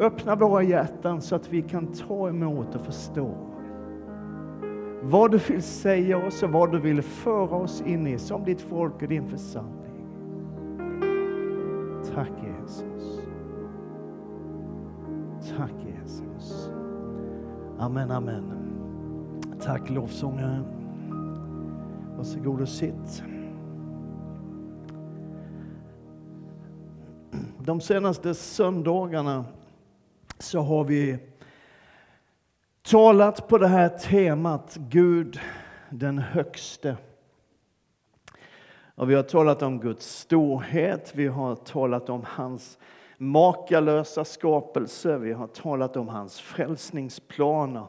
Öppna våra hjärtan så att vi kan ta emot och förstå vad du vill säga oss och vad du vill föra oss in i som ditt folk och din församling. Tack Jesus. Tack Jesus. Amen, amen. Tack lovsångaren. Varsågod och sitt. De senaste söndagarna så har vi talat på det här temat Gud den högste. Och vi har talat om Guds storhet, vi har talat om hans makalösa skapelse, vi har talat om hans frälsningsplaner.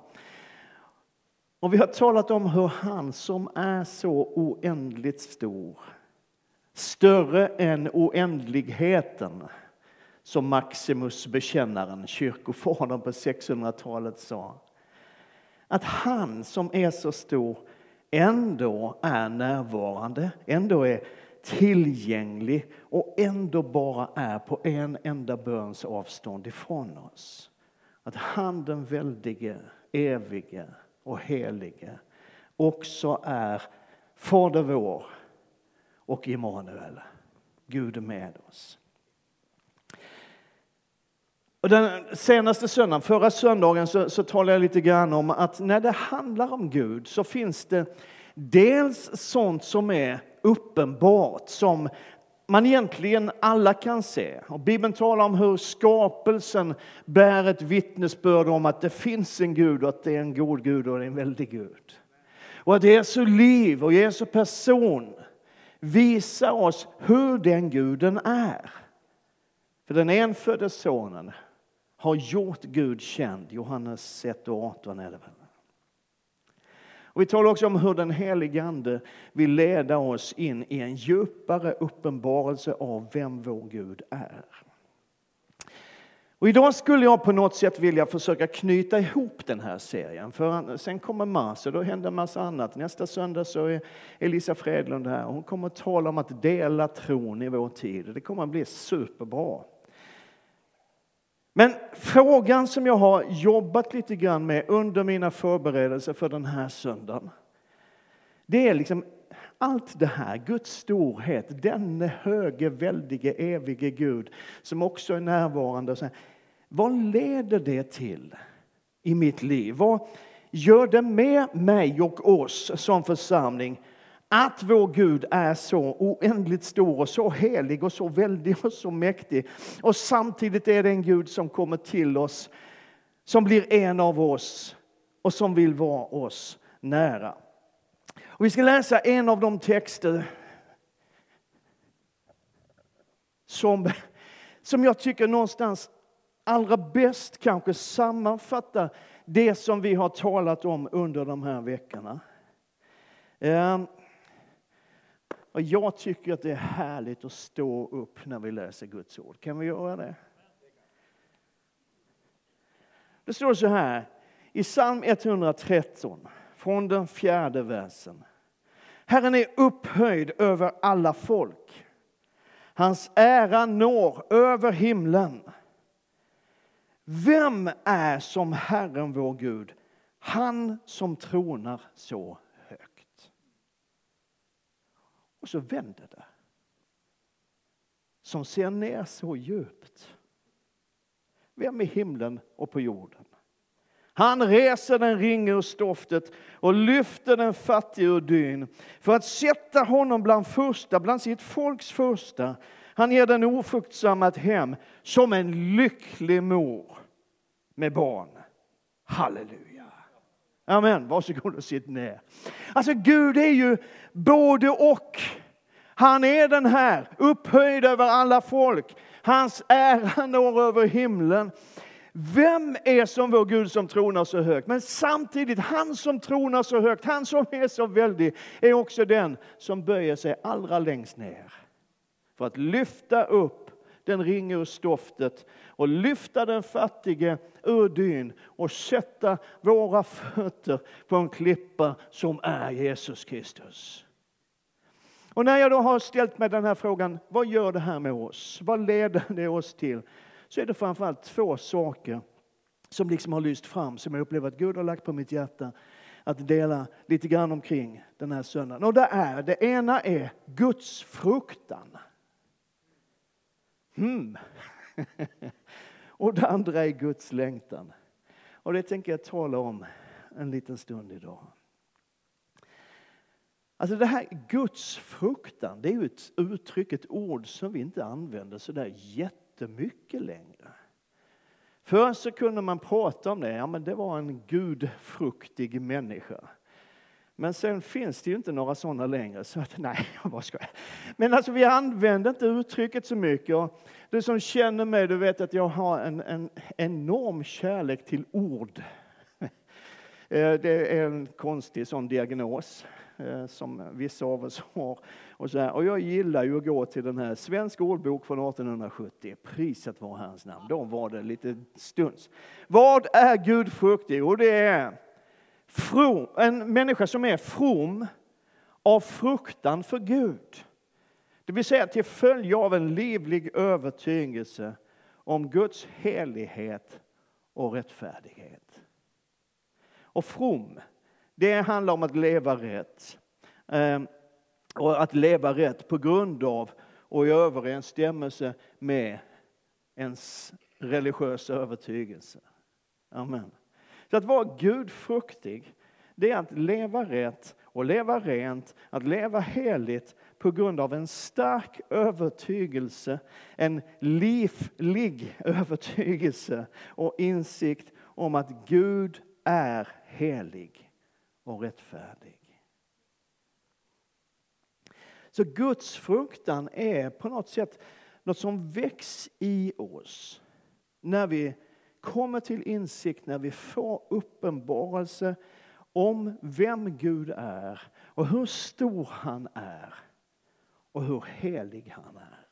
Och vi har talat om hur han som är så oändligt stor, större än oändligheten, som Maximus bekännaren, kyrkofadern på 600-talet sa. Att han som är så stor ändå är närvarande, ändå är tillgänglig och ändå bara är på en enda böns avstånd ifrån oss. Att han den väldige, evige och helige också är Fader vår och Immanuel, Gud med oss. Och den senaste söndagen, förra söndagen, så, så talade jag lite grann om att när det handlar om Gud så finns det dels sånt som är uppenbart, som man egentligen alla kan se. Och Bibeln talar om hur skapelsen bär ett vittnesbörd om att det finns en Gud och att det är en god Gud och en väldig Gud. Och att Jesu liv och Jesu person visar oss hur den guden är. För den enfödde sonen har gjort Gud känd. Johannes 1 och 18 är det väl. Och vi talar också om hur den helige Ande vill leda oss in i en djupare uppenbarelse av vem vår Gud är. Och idag skulle jag på något sätt vilja försöka knyta ihop den här serien. För sen kommer mars och då händer en massa annat. Nästa söndag så är Elisa Fredlund här. Hon kommer att tala om att dela tron i vår tid. Det kommer att bli superbra. Men frågan som jag har jobbat lite grann med under mina förberedelser för den här söndagen. Det är liksom allt det här, Guds storhet, denne höge, väldige, evige Gud som också är närvarande. Vad leder det till i mitt liv? Vad gör det med mig och oss som församling att vår Gud är så oändligt stor och så helig och så väldig och så mäktig. Och samtidigt är det en Gud som kommer till oss, som blir en av oss och som vill vara oss nära. Och vi ska läsa en av de texter som, som jag tycker någonstans allra bäst kanske sammanfattar det som vi har talat om under de här veckorna. Ehm, och jag tycker att det är härligt att stå upp när vi läser Guds ord. Kan vi göra det? Det står så här i psalm 113 från den fjärde versen. Herren är upphöjd över alla folk. Hans ära når över himlen. Vem är som Herren vår Gud, han som tronar så och så vänder det. Som ser ner så djupt. Vem i himlen och på jorden? Han reser den ringe ur stoftet och lyfter den fattige ur dyn för att sätta honom bland första, bland sitt folks första. Han ger den ofruktsamma ett hem som en lycklig mor med barn. Halleluja. Amen. Varsågod och sitt ner. Alltså Gud är ju både och. Han är den här, upphöjd över alla folk. Hans ära når över himlen. Vem är som vår Gud som tronar så högt? Men samtidigt, han som tronar så högt, han som är så väldig, är också den som böjer sig allra längst ner. För att lyfta upp den ringe ur stoftet och lyfta den fattige ur dyn och sätta våra fötter på en klippa som är Jesus Kristus. Och när jag då har ställt mig den här frågan, vad gör det här med oss? Vad leder det oss till? så är det framförallt två saker som liksom har lyst fram, som jag upplever att Gud har lagt på mitt hjärta att dela lite grann omkring den här söndagen. Och det är, det ena är Guds fruktan. Hmm. och det andra är Guds längtan. Och det tänker jag tala om en liten stund idag. Alltså det här Guds fruktan, det är ju ett uttryck, ett ord som vi inte använder så där jättemycket längre. Förr så kunde man prata om det, ja men det var en gudfruktig människa. Men sen finns det ju inte några sådana längre, så att, nej, jag bara skojar. Men alltså vi använder inte uttrycket så mycket. Och du som känner mig, du vet att jag har en, en enorm kärlek till ord. Eh, det är en konstig sån diagnos. Eh, som vissa av oss har. Och, så här. och jag gillar ju att gå till den här Svensk ordbok från 1870, priset var hans namn. Då var det lite stunds. Vad är gudfruktig? Jo, det är from, en människa som är from av fruktan för Gud. Det vill säga till följd av en livlig övertygelse om Guds helighet och rättfärdighet. Och from, det handlar om att leva rätt. Ehm, och att leva rätt på grund av och i överensstämmelse med ens religiösa övertygelse. Amen. Så att vara gudfruktig, det är att leva rätt och leva rent, att leva heligt på grund av en stark övertygelse, en livlig övertygelse och insikt om att Gud är helig och rättfärdig. Så Guds fruktan är på något sätt något som väcks i oss när vi kommer till insikt, när vi får uppenbarelse om vem Gud är och hur stor han är och hur helig han är.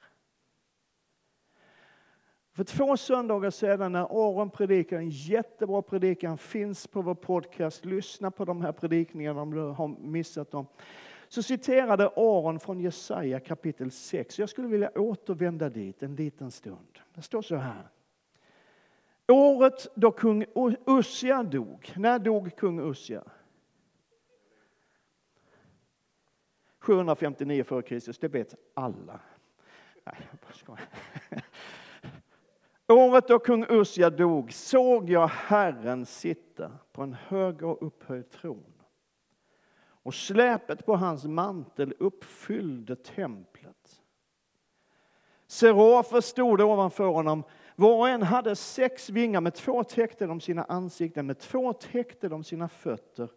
För två söndagar sedan när Aron predikade en jättebra predikan, finns på vår podcast. Lyssna på de här predikningarna om du har missat dem. Så citerade Aron från Jesaja kapitel 6. Jag skulle vilja återvända dit en liten stund. Det står så här. Året då kung Ussia dog. När dog kung Ussia? 759 f.Kr. Det vet alla. Nej, jag bara skojar. Året då kung Ussia dog såg jag Herren sitta på en hög och upphöjd tron. Och släpet på hans mantel uppfyllde templet. Serafer stod ovanför honom. Var och en hade sex vingar, med två täckte de sina ansikten, med två täckte de sina fötter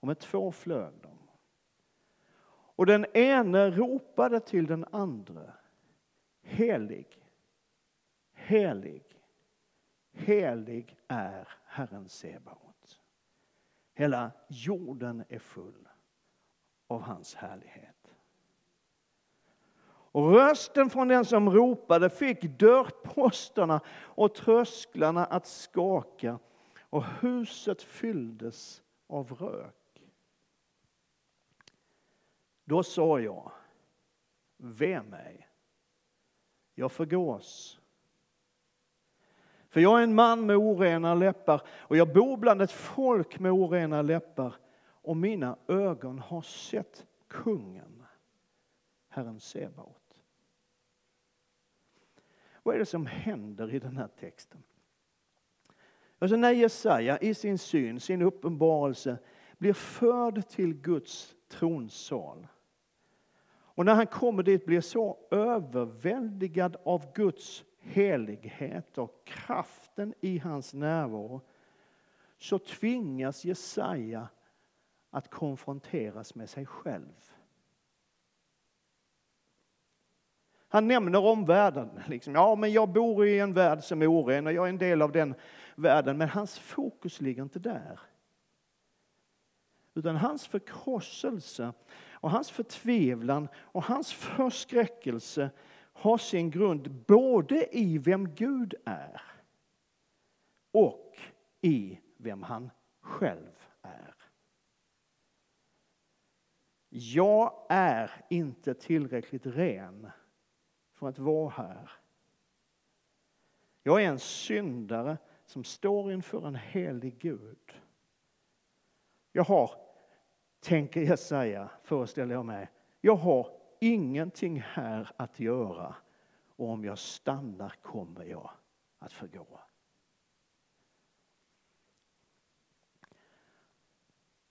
och med två flög de. Och den ene ropade till den andra. Helig, Helig, helig är Herren Sebaot. Hela jorden är full av hans härlighet. Och rösten från den som ropade fick dörrposterna och trösklarna att skaka och huset fylldes av rök. Då sa jag, ve mig, jag förgås för jag är en man med orena läppar och jag bor bland ett folk med orena läppar och mina ögon har sett kungen, Herren Sebaot. Vad är det som händer i den här texten? Alltså när Jesaja i sin syn, sin uppenbarelse blir förd till Guds tronsal och när han kommer dit blir så överväldigad av Guds helighet och kraften i hans närvaro så tvingas Jesaja att konfronteras med sig själv. Han nämner omvärlden. Liksom, ja, men jag bor i en värld som är oren och jag är en del av den världen. Men hans fokus ligger inte där. Utan hans förkrosselse och hans förtvivlan och hans förskräckelse har sin grund både i vem Gud är och i vem han själv är. Jag är inte tillräckligt ren för att vara här. Jag är en syndare som står inför en helig Gud. Jag har, tänker jag säga, föreställer jag mig, jag har ingenting här att göra och om jag stannar kommer jag att förgå.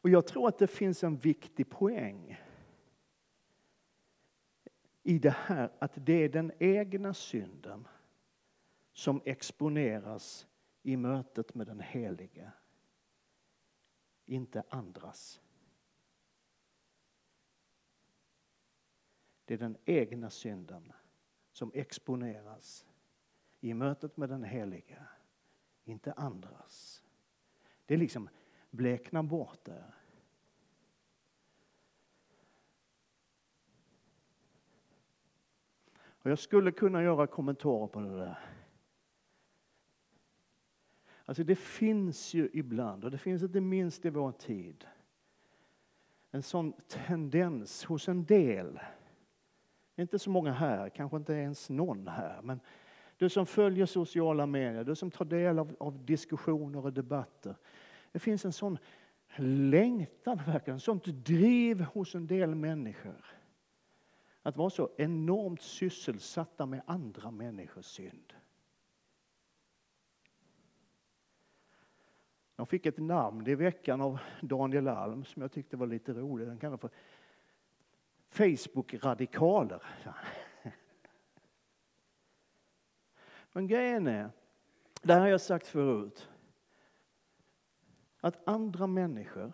Och jag tror att det finns en viktig poäng i det här att det är den egna synden som exponeras i mötet med den Helige. Inte andras. Det är den egna synden som exponeras i mötet med den Helige, inte andras. Det liksom bleknar bort där. Och jag skulle kunna göra kommentarer på det där. Alltså det finns ju ibland, och det finns inte minst i vår tid, en sån tendens hos en del, inte så många här, kanske inte ens någon här, men du som följer sociala medier, du som tar del av, av diskussioner och debatter. Det finns en sån längtan, verkligen, sånt driv hos en del människor. Att vara så enormt sysselsatta med andra människors synd. Jag fick ett namn i veckan av Daniel Alm som jag tyckte var lite roligt. Den kallar för Facebook-radikaler. Men grejen är, det här har jag sagt förut, att andra människor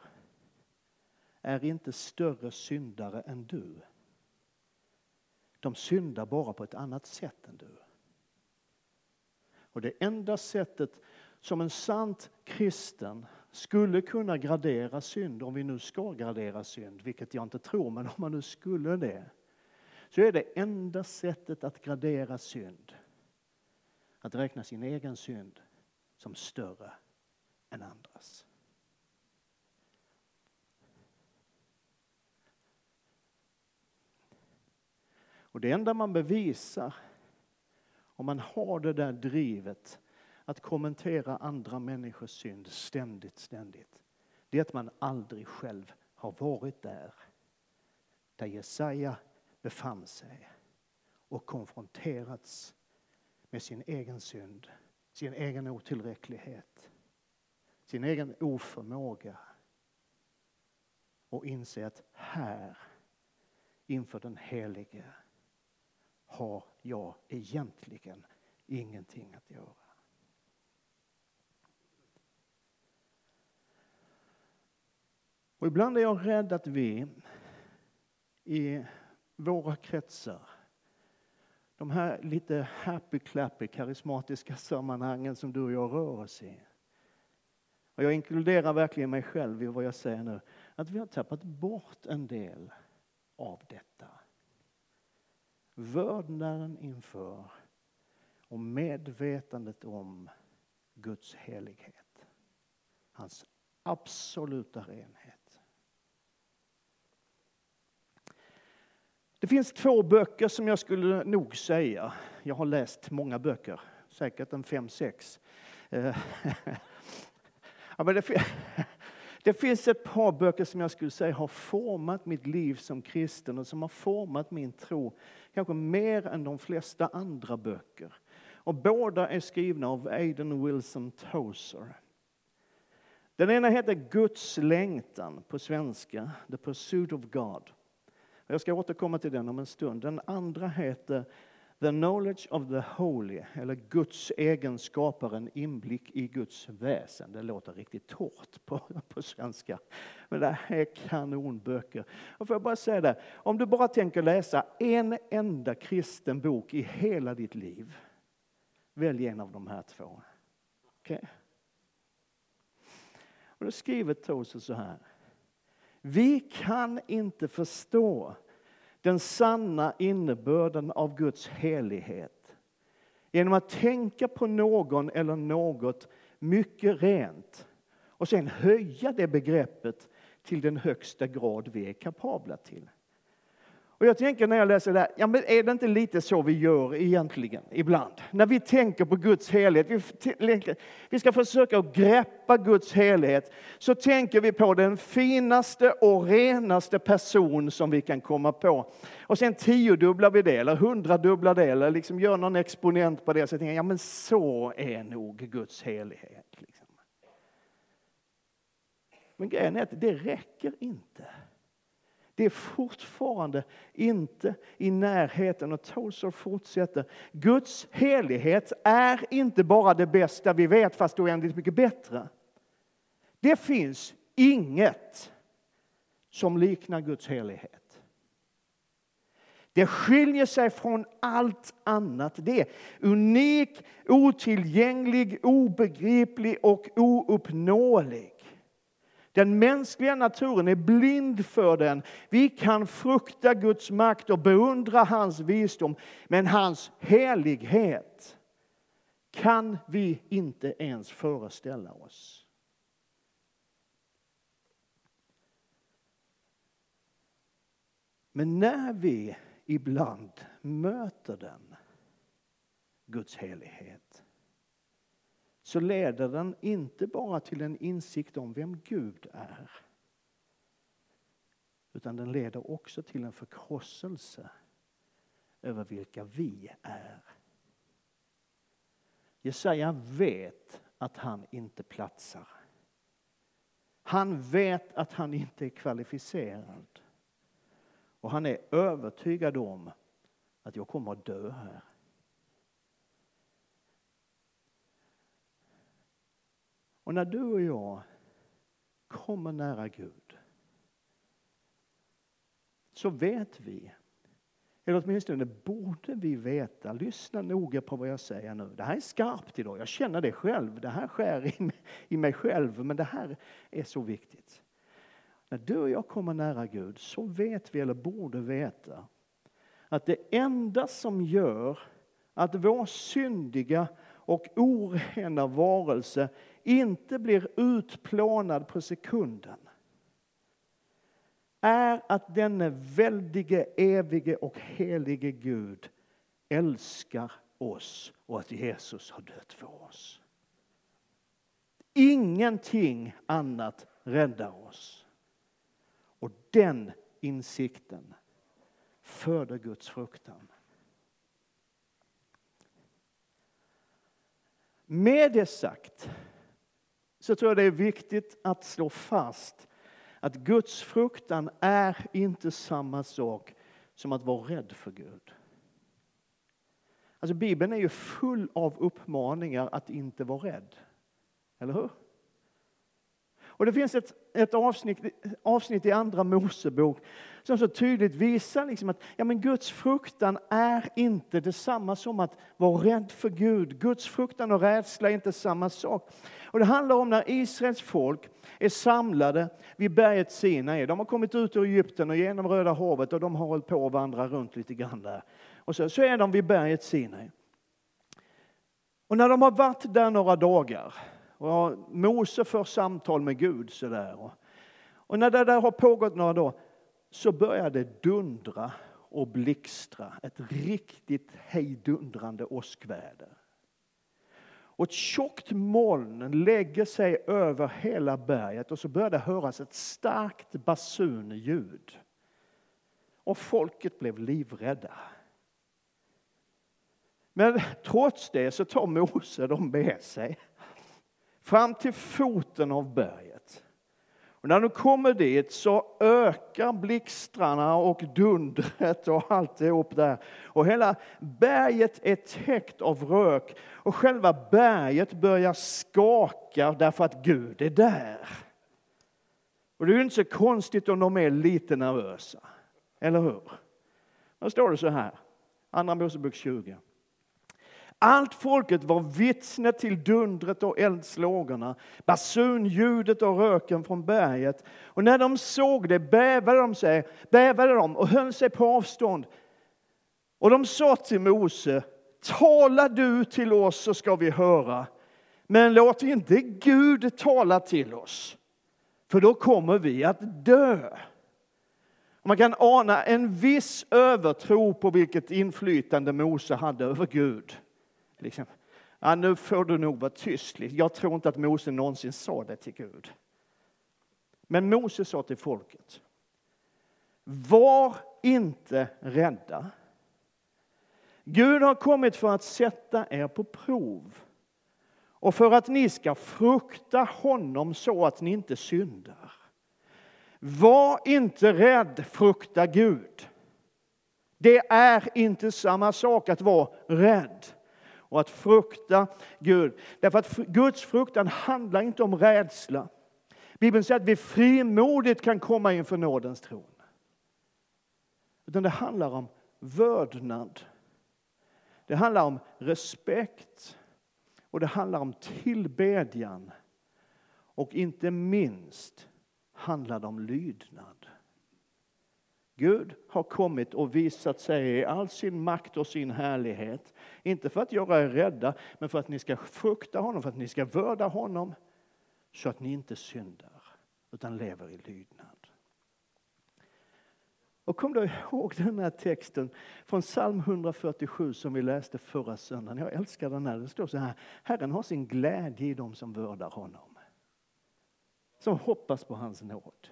är inte större syndare än du. De syndar bara på ett annat sätt än du. Och det enda sättet som en sant kristen skulle kunna gradera synd, om vi nu ska gradera synd, vilket jag inte tror, men om man nu skulle det, så är det enda sättet att gradera synd att räkna sin egen synd som större än andras. Och det enda man bevisar om man har det där drivet att kommentera andra människors synd ständigt, ständigt. Det är att man aldrig själv har varit där. Där Jesaja befann sig och konfronterats med sin egen synd, sin egen otillräcklighet, sin egen oförmåga och inse att här inför den helige har jag egentligen ingenting att göra. Och ibland är jag rädd att vi i våra kretsar, de här lite happy-clappy karismatiska sammanhangen som du och jag rör oss i, och jag inkluderar verkligen mig själv i vad jag säger nu, att vi har tappat bort en del av detta. Vördnaden inför och medvetandet om Guds helighet. Hans absoluta renhet. Det finns två böcker som jag skulle nog säga, jag har läst många böcker, säkert en fem, sex. Eh, ja, men det, det finns ett par böcker som jag skulle säga har format mitt liv som kristen och som har format min tro, kanske mer än de flesta andra böcker. Och båda är skrivna av Aiden Wilson Tozer. Den ena heter Guds längtan på svenska, The Pursuit of God. Jag ska återkomma till den om en stund. Den andra heter The Knowledge of the Holy, eller Guds egenskaper, en inblick i Guds väsen. Det låter riktigt torrt på, på svenska. Men det här är kanonböcker. Och får jag bara säga det, om du bara tänker läsa en enda kristen bok i hela ditt liv, välj en av de här två. Okay? Och då skriver Tozer så här. Vi kan inte förstå den sanna innebörden av Guds helighet genom att tänka på någon eller något mycket rent och sen höja det begreppet till den högsta grad vi är kapabla till. Och jag tänker när jag läser det här, ja men är det inte lite så vi gör egentligen ibland? När vi tänker på Guds helhet, vi, vi ska försöka greppa Guds helhet, så tänker vi på den finaste och renaste person som vi kan komma på. Och sen tiodubblar vi det, eller hundradubblar det, eller liksom gör någon exponent på det. Så jag tänker, ja men så är nog Guds helighet. Liksom. Men grejen är att det räcker inte. Det är fortfarande inte i närheten. Och Tolstoy fortsätter. Guds helighet är inte bara det bästa vi vet, fast oändligt mycket bättre. Det finns inget som liknar Guds helighet. Det skiljer sig från allt annat. Det är unik, otillgänglig, obegriplig och ouppnåelig. Den mänskliga naturen är blind för den. Vi kan frukta Guds makt och beundra hans visdom, men hans helighet kan vi inte ens föreställa oss. Men när vi ibland möter den, Guds helighet, så leder den inte bara till en insikt om vem Gud är. Utan den leder också till en förkrosselse över vilka vi är. Jesaja vet att han inte platsar. Han vet att han inte är kvalificerad. Och han är övertygad om att jag kommer att dö här. Och när du och jag kommer nära Gud så vet vi, eller åtminstone borde vi veta, lyssna noga på vad jag säger nu. Det här är skarpt idag, jag känner det själv, det här skär i mig själv, men det här är så viktigt. När du och jag kommer nära Gud så vet vi, eller borde veta, att det enda som gör att vår syndiga och orena varelse inte blir utplånad på sekunden är att denne väldige, evige och helige Gud älskar oss och att Jesus har dött för oss. Ingenting annat räddar oss. Och den insikten föder Guds fruktan. Med det sagt så tror jag det är viktigt att slå fast att Guds fruktan är inte samma sak som att vara rädd för Gud. Alltså Bibeln är ju full av uppmaningar att inte vara rädd. Eller hur? Och det finns ett, ett avsnitt, avsnitt i Andra Mosebok som så tydligt visar liksom att ja, men Guds fruktan är inte detsamma som att vara rädd för Gud. Guds fruktan och rädsla är inte samma sak. Och det handlar om när Israels folk är samlade vid berget Sinai. De har kommit ut ur Egypten och genom Röda havet och de har hållit på att vandra runt lite grann där. Och så, så är de vid berget Sinai. Och när de har varit där några dagar och Mose för samtal med Gud sådär. Och, och när det där har pågått några dagar så börjar det dundra och blixtra. Ett riktigt hejdundrande åskväder. Och ett tjockt moln lägger sig över hela berget och så börjar det höras ett starkt basunljud. Och folket blev livrädda. Men trots det så tar Mose dem med sig fram till foten av berget. Men när de kommer dit så ökar blixtrarna och dundret och alltihop där. Och hela berget är täckt av rök och själva berget börjar skaka därför att Gud är där. Och det är ju inte så konstigt om de är lite nervösa, eller hur? Då står det så här, Andra Mosebok 20. Allt folket var vittne till dundret och eldslågorna, basunljudet och röken från berget. Och när de såg det bävade de, sig, bävade de och höll sig på avstånd. Och de sa till Mose, tala du till oss så ska vi höra. Men låt inte Gud tala till oss, för då kommer vi att dö. Man kan ana en viss övertro på vilket inflytande Mose hade över Gud. Liksom. Ja, nu får du nog vara tyst. Liksom. Jag tror inte att Mose någonsin sa det till Gud. Men Mose sa till folket. Var inte rädda. Gud har kommit för att sätta er på prov och för att ni ska frukta honom så att ni inte syndar. Var inte rädd, frukta Gud. Det är inte samma sak att vara rädd och att frukta Gud. Därför att Guds fruktan handlar inte om rädsla. Bibeln säger att vi frimodigt kan komma inför nådens tron. Utan det handlar om vördnad. Det handlar om respekt och det handlar om tillbedjan. Och inte minst handlar det om lydnad. Gud har kommit och visat sig i all sin makt och sin härlighet. Inte för att göra er rädda, men för att ni ska frukta honom, för att ni ska vörda honom. Så att ni inte syndar, utan lever i lydnad. Och kom då ihåg den här texten från psalm 147 som vi läste förra söndagen. Jag älskar den här. Det står så här. Herren har sin glädje i dem som vördar honom. Som hoppas på hans nåd.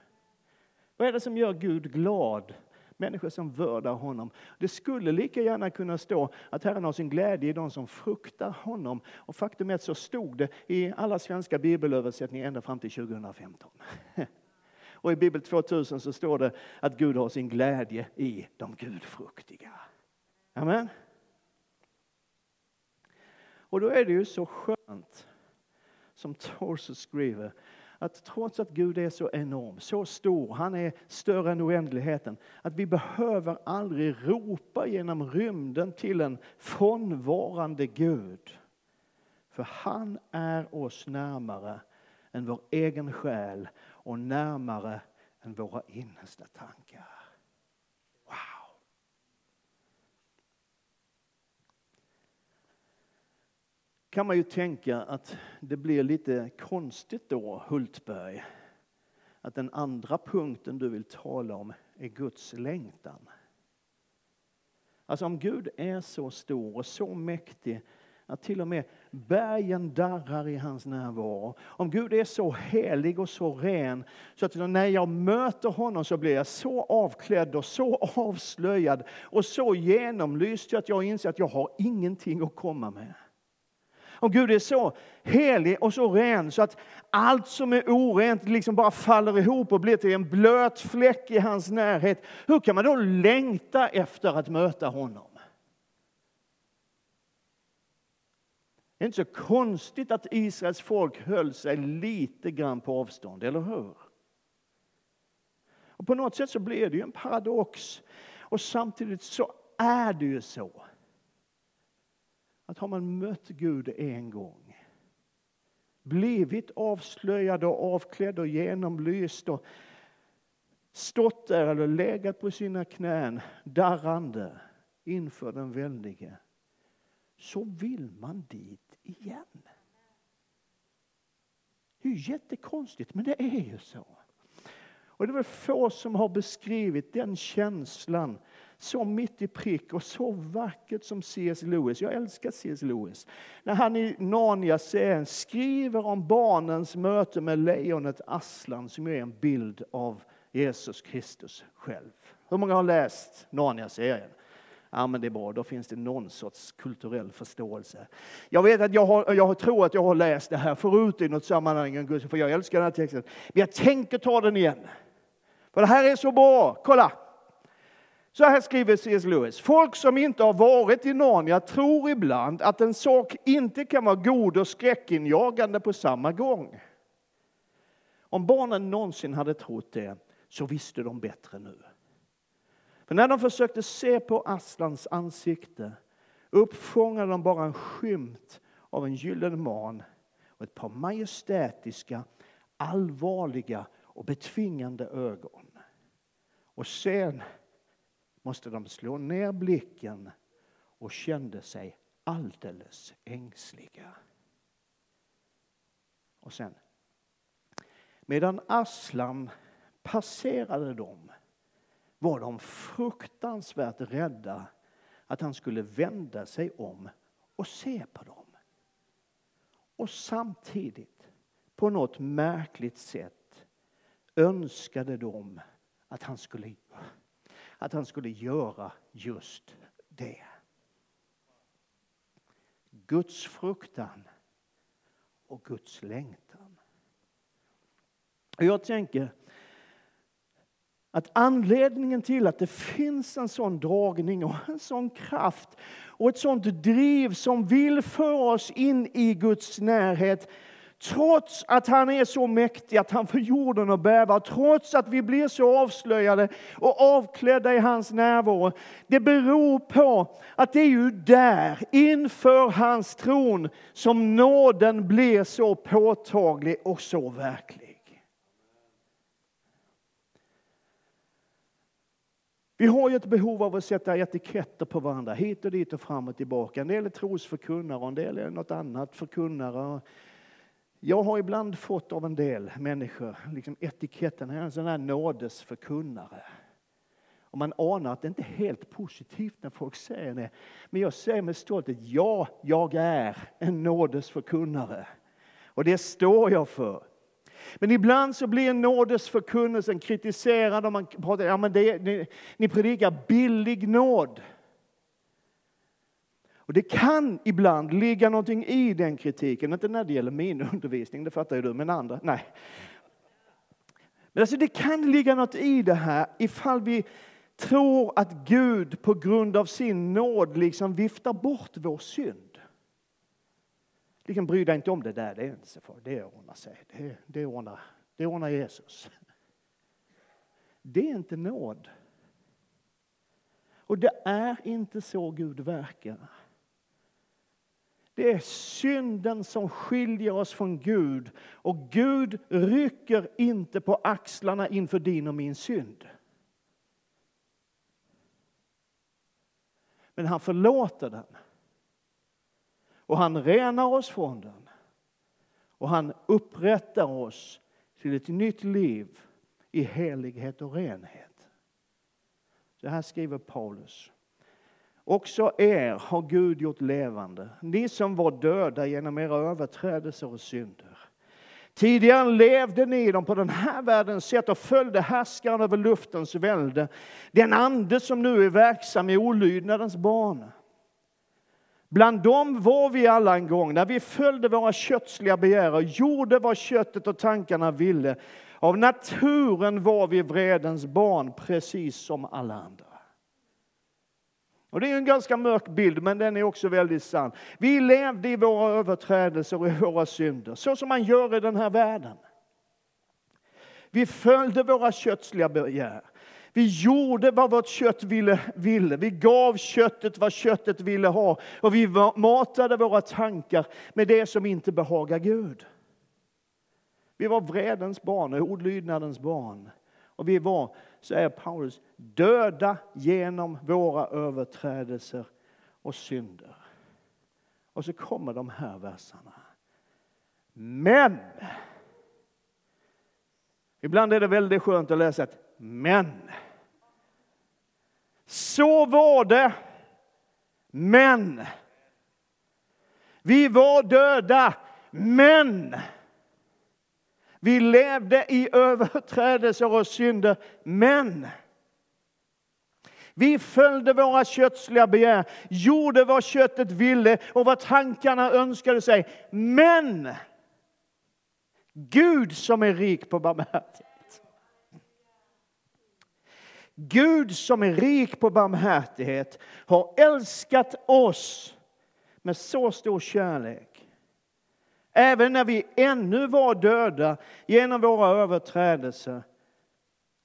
Vad är det som gör Gud glad? Människor som vördar honom. Det skulle lika gärna kunna stå att Herren har sin glädje i de som fruktar honom. Och faktum är att så stod det i alla svenska bibelöversättningar ända fram till 2015. Och i Bibel 2000 så står det att Gud har sin glädje i de gudfruktiga. Amen. Och då är det ju så skönt, som Torso skriver, att trots att Gud är så enorm, så stor, han är större än oändligheten, att vi behöver aldrig ropa genom rymden till en frånvarande Gud. För han är oss närmare än vår egen själ och närmare än våra innersta tankar. Kan man ju tänka att det blir lite konstigt då, Hultberg, att den andra punkten du vill tala om är Guds längtan. Alltså om Gud är så stor och så mäktig att till och med bergen darrar i hans närvaro. Om Gud är så helig och så ren så att när jag möter honom så blir jag så avklädd och så avslöjad och så genomlyst att jag inser att jag har ingenting att komma med. Om Gud är så helig och så ren så att allt som är orent liksom bara faller ihop och blir till en blöt fläck i hans närhet. Hur kan man då längta efter att möta honom? Det är inte så konstigt att Israels folk höll sig lite grann på avstånd, eller hur? Och på något sätt så blir det ju en paradox. Och samtidigt så är det ju så att har man mött Gud en gång, blivit avslöjad och avklädd och genomlyst och stått där eller legat på sina knän darrande inför den väldige, så vill man dit igen. Det är ju jättekonstigt, men det är ju så. Och det är väl få som har beskrivit den känslan så mitt i prick och så vackert som C.S. Lewis. Jag älskar C.S. Lewis. När han i Narnia-serien skriver om barnens möte med lejonet Aslan som är en bild av Jesus Kristus själv. Hur många har läst Narnia-serien? Ja, men det är bra, då finns det någon sorts kulturell förståelse. Jag vet att jag, har, jag tror att jag har läst det här förut i något sammanhang, för jag älskar den här texten. Men jag tänker ta den igen. För det här är så bra. Kolla! Så här skriver C.S. Lewis. Folk som inte har varit i Narnia tror ibland att en sak inte kan vara god och skräckinjagande på samma gång. Om barnen någonsin hade trott det så visste de bättre nu. För när de försökte se på Aslans ansikte uppfångade de bara en skymt av en gyllene man och ett par majestätiska, allvarliga och betvingande ögon. Och sen måste de slå ner blicken och kände sig alldeles ängsliga. Och sen, medan Aslam passerade dem var de fruktansvärt rädda att han skulle vända sig om och se på dem. Och samtidigt, på något märkligt sätt, önskade de att han skulle, att han skulle göra just det. Guds fruktan och Guds längtan. Jag tänker att anledningen till att det finns en sån dragning och en sån kraft och ett sånt driv som vill föra oss in i Guds närhet Trots att han är så mäktig att han får jorden att bäva, trots att vi blir så avslöjade och avklädda i hans närvaro. Det beror på att det är ju där, inför hans tron, som nåden blir så påtaglig och så verklig. Vi har ju ett behov av att sätta etiketter på varandra, hit och dit och fram och tillbaka. En del är trosförkunnare och en del är något annat förkunnare. Jag har ibland fått av en del människor liksom etiketten, en sån här nådesförkunnare. Och man anar att det inte är helt positivt när folk säger det. Men jag säger med stolthet, ja, jag är en nådesförkunnare. Och det står jag för. Men ibland så blir nådesförkunnelsen kritiserad och man pratar, ja men det, ni, ni predikar billig nåd. Och det kan ibland ligga någonting i den kritiken, inte när det gäller min undervisning, det fattar ju du, men andra, nej. Men alltså det kan ligga något i det här ifall vi tror att Gud på grund av sin nåd liksom viftar bort vår synd. Liksom bry dig inte om det där, det är inte så farligt, det ordnar sig, det, det, ordnar, det ordnar Jesus. Det är inte nåd. Och det är inte så Gud verkar. Det är synden som skiljer oss från Gud och Gud rycker inte på axlarna inför din och min synd. Men han förlåter den. Och han renar oss från den. Och han upprättar oss till ett nytt liv i helighet och renhet. Så här skriver Paulus. Också er har Gud gjort levande, ni som var döda genom era överträdelser och synder. Tidigare levde ni dem på den här världens sätt och följde härskaren över luftens välde, den ande som nu är verksam i olydnadens barn. Bland dem var vi alla en gång, när vi följde våra kötsliga begär och gjorde vad köttet och tankarna ville. Av naturen var vi vredens barn, precis som alla andra. Och det är en ganska mörk bild, men den är också väldigt sann. Vi levde i våra överträdelser och i våra synder, så som man gör i den här världen. Vi följde våra kötsliga begär. Vi gjorde vad vårt kött ville, ville. Vi gav köttet vad köttet ville ha och vi matade våra tankar med det som inte behagar Gud. Vi var vredens barn och olydnadens barn. Och vi var, säger Paulus, döda genom våra överträdelser och synder. Och så kommer de här verserna. Men. Ibland är det väldigt skönt att läsa ett men. Så var det. Men. Vi var döda. Men. Vi levde i överträdelser och synder, men vi följde våra kötsliga begär, gjorde vad köttet ville och vad tankarna önskade sig. Men Gud som är rik på barmhärtighet. Gud som är rik på barmhärtighet har älskat oss med så stor kärlek Även när vi ännu var döda genom våra överträdelser,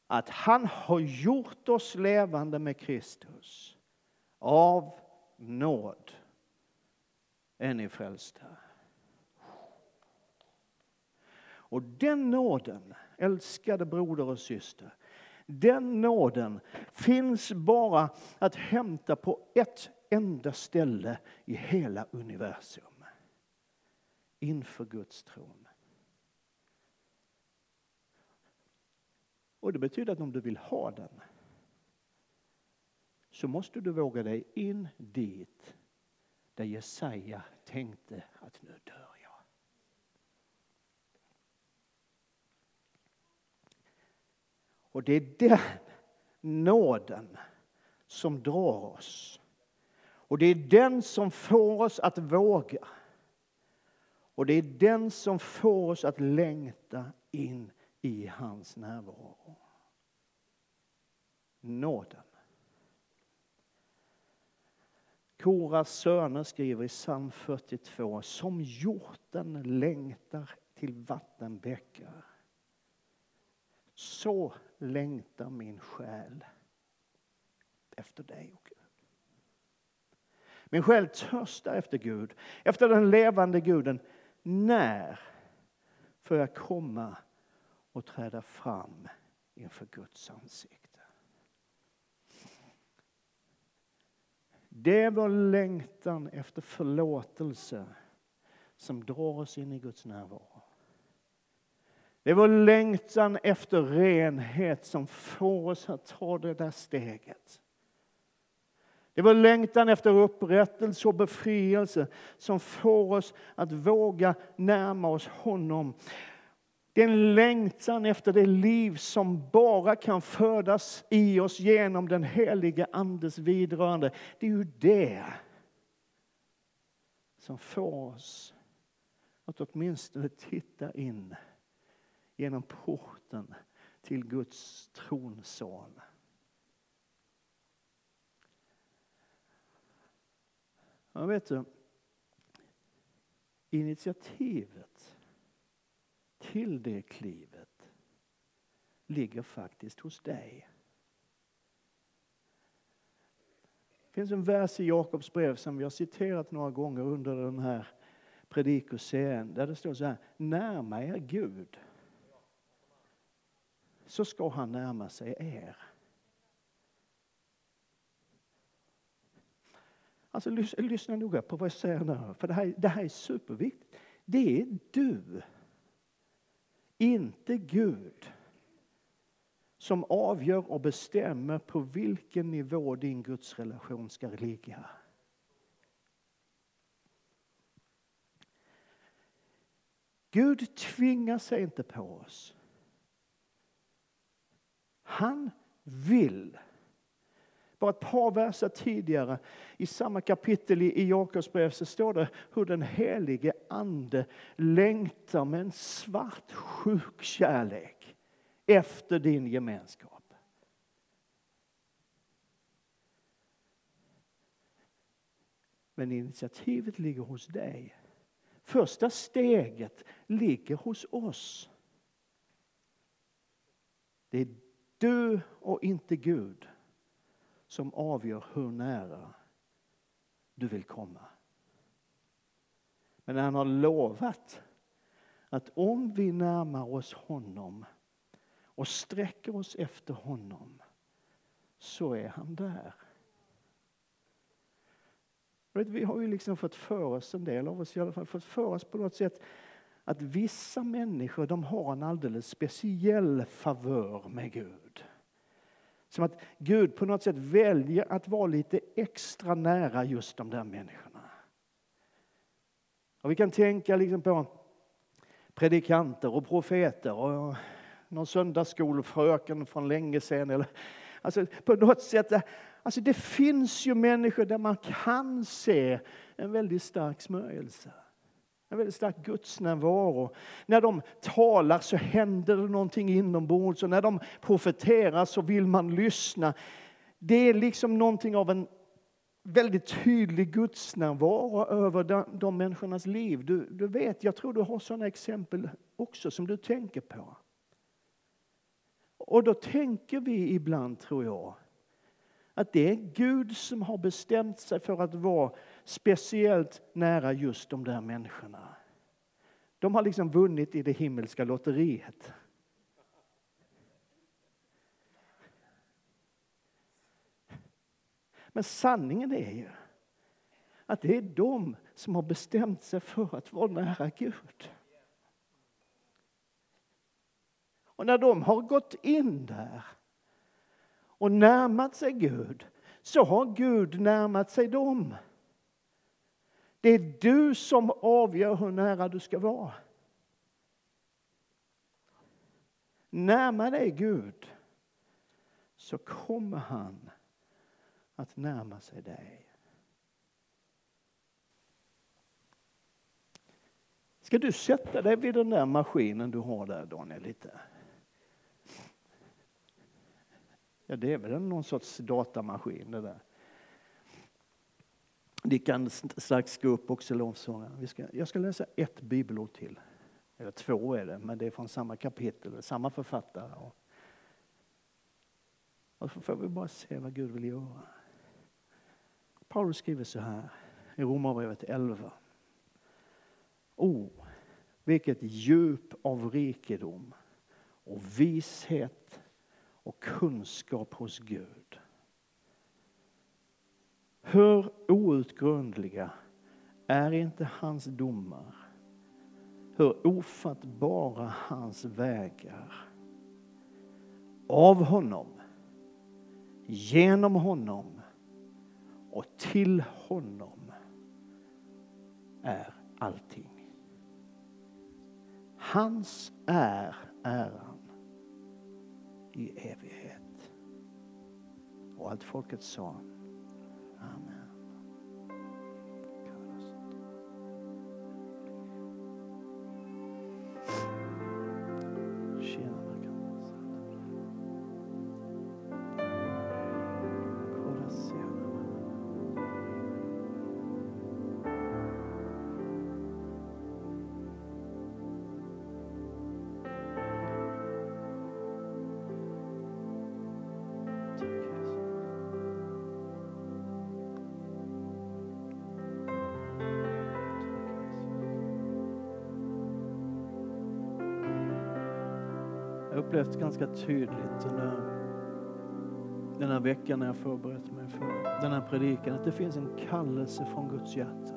att han har gjort oss levande med Kristus. Av nåd är ni frälsta. Och den nåden, älskade broder och syster, den nåden finns bara att hämta på ett enda ställe i hela universum inför Guds tron. Och det betyder att om du vill ha den så måste du våga dig in dit där Jesaja tänkte att nu dör jag. Och det är den nåden som drar oss. Och det är den som får oss att våga. Och det är den som får oss att längta in i hans närvaro. Nåden. Koras söner skriver i psalm 42, som hjorten längtar till vattenbäckar. Så längtar min själ efter dig, och Gud. Min själ törstar efter Gud, efter den levande guden. När får jag komma och träda fram inför Guds ansikte? Det är vår längtan efter förlåtelse som drar oss in i Guds närvaro. Det är vår längtan efter renhet som får oss att ta det där steget. Det är vår längtan efter upprättelse och befrielse som får oss att våga närma oss honom. Det är en längtan efter det liv som bara kan födas i oss genom den helige Andes vidrörande. Det är ju det som får oss att åtminstone titta in genom porten till Guds tronsal. Ja, vet du, initiativet till det klivet ligger faktiskt hos dig. Det finns en vers i Jakobs brev som vi har citerat några gånger under den här predikoserien där det står så här, närma er Gud så ska han närma sig er. Alltså lyssna noga på vad jag säger nu, för det här, det här är superviktigt. Det är du inte Gud som avgör och bestämmer på vilken nivå din gudsrelation ska ligga. Gud tvingar sig inte på oss. Han vill bara ett par verser tidigare i samma kapitel i Jakobs brev så står det hur den helige ande längtar med en svart sjuk kärlek efter din gemenskap. Men initiativet ligger hos dig. Första steget ligger hos oss. Det är du och inte Gud som avgör hur nära du vill komma. Men han har lovat att om vi närmar oss honom och sträcker oss efter honom så är han där. Vi har ju liksom fått för oss, en del av oss i alla fall, fått för oss på något sätt att vissa människor de har en alldeles speciell favör med Gud. Som att Gud på något sätt väljer att vara lite extra nära just de där människorna. Och vi kan tänka liksom på predikanter och profeter och någon söndagsskolfröken från länge sedan. Eller, alltså på något sätt, eh, alltså det finns ju människor där man kan se en väldigt stark smörjelse. En väldigt stark gudsnärvaro. När de talar så händer det någonting inombords och när de profeterar så vill man lyssna. Det är liksom någonting av en väldigt tydlig gudsnärvaro över de, de människornas liv. Du, du vet, jag tror du har sådana exempel också som du tänker på. Och då tänker vi ibland, tror jag, att det är Gud som har bestämt sig för att vara speciellt nära just de där människorna. De har liksom vunnit i det himmelska lotteriet. Men sanningen är ju att det är de som har bestämt sig för att vara nära Gud. Och när de har gått in där och närmat sig Gud så har Gud närmat sig dem. Det är du som avgör hur nära du ska vara. Närma dig Gud så kommer han att närma sig dig. Ska du sätta dig vid den där maskinen du har där Daniel lite? Ja, det är väl någon sorts datamaskin det där. Ni kan strax gå upp också lovsången. Jag ska läsa ett bibelord till. Eller två är det, men det är från samma kapitel, samma författare. Och så får vi bara se vad Gud vill göra. Paulus skriver så här i Romarbrevet 11. Oh, vilket djup av rikedom och vishet och kunskap hos Gud. Hur outgrundliga är inte hans domar? Hur ofattbara hans vägar? Av honom, genom honom och till honom är allting. Hans är äran i evighet. Och allt folket sa upplevt ganska tydligt under den här veckan när jag förberett mig för den här predikan att det finns en kallelse från Guds hjärta.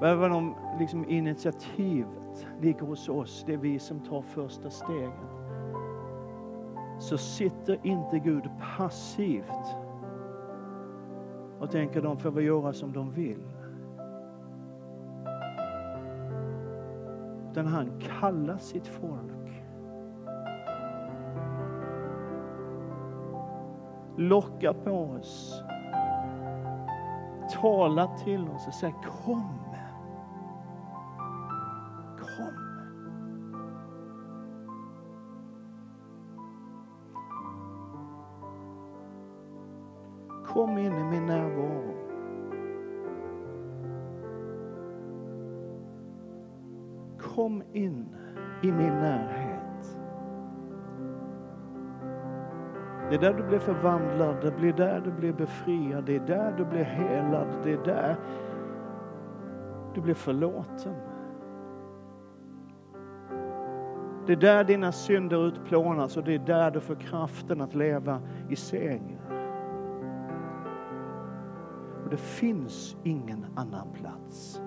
Och även om liksom initiativet ligger hos oss, det är vi som tar första steget, så sitter inte Gud passivt och tänker de får väl göra som de vill. Utan han kallar sitt folk locka på oss. Tala till oss och säga kom. Kom. Kom in i min närvaro. Kom in i min närhet. Det är där du blir förvandlad, det blir där du blir befriad, det är där du blir helad, det är där du blir förlåten. Det är där dina synder utplånas och det är där du får kraften att leva i seger. Och det finns ingen annan plats.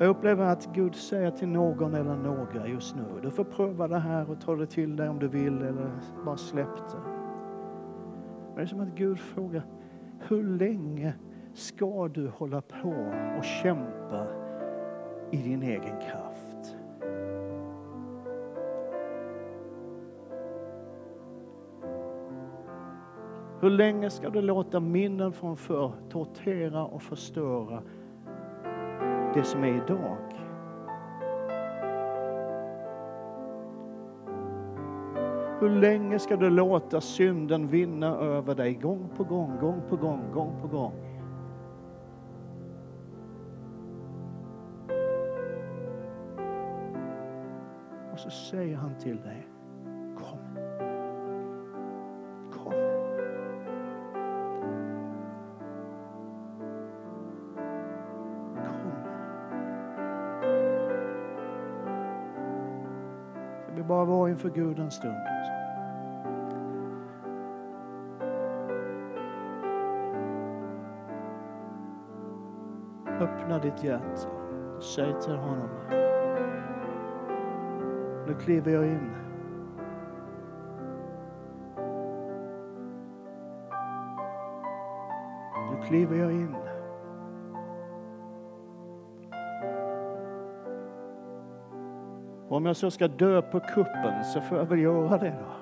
Jag upplever att Gud säger till någon eller några just nu, du får pröva det här och ta det till dig om du vill eller bara släpp det. Det är som att Gud frågar, hur länge ska du hålla på och kämpa i din egen kraft? Hur länge ska du låta minnen från förr tortera och förstöra det som är idag. Hur länge ska du låta synden vinna över dig gång på gång, gång på gång, gång på gång? Och så säger han till dig, inför Gud en stund. Öppna ditt hjärta och säg till honom Nu kliver jag in. Nu kliver jag in. Om jag så ska dö på kuppen så får jag väl göra det då.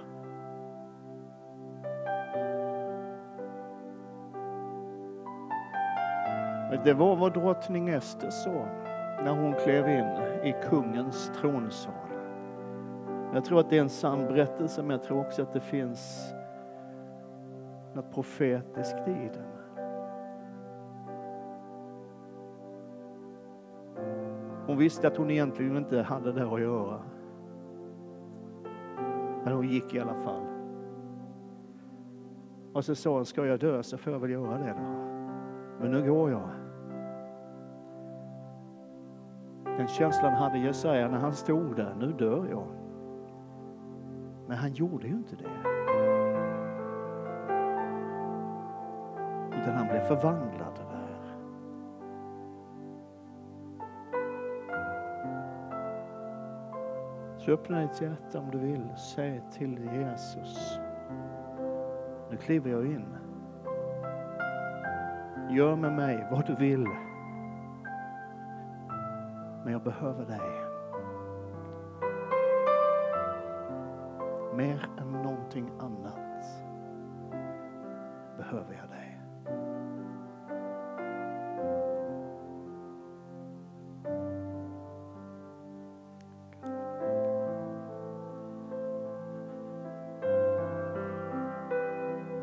Det var vad drottning Ester sa när hon klev in i kungens tronsal. Jag tror att det är en sann berättelse, men jag tror också att det finns något profetiskt i den. Hon visste att hon egentligen inte hade där att göra. Men hon gick i alla fall. Och så sa hon, ska jag dö så får jag väl göra det då. Men nu går jag. Den känslan hade Jesaja när han stod där, nu dör jag. Men han gjorde ju inte det. Utan han blev förvandlad Så öppna ditt hjärta om du vill. Säg till Jesus. Nu kliver jag in. Gör med mig vad du vill. Men jag behöver dig. Mer än någonting annat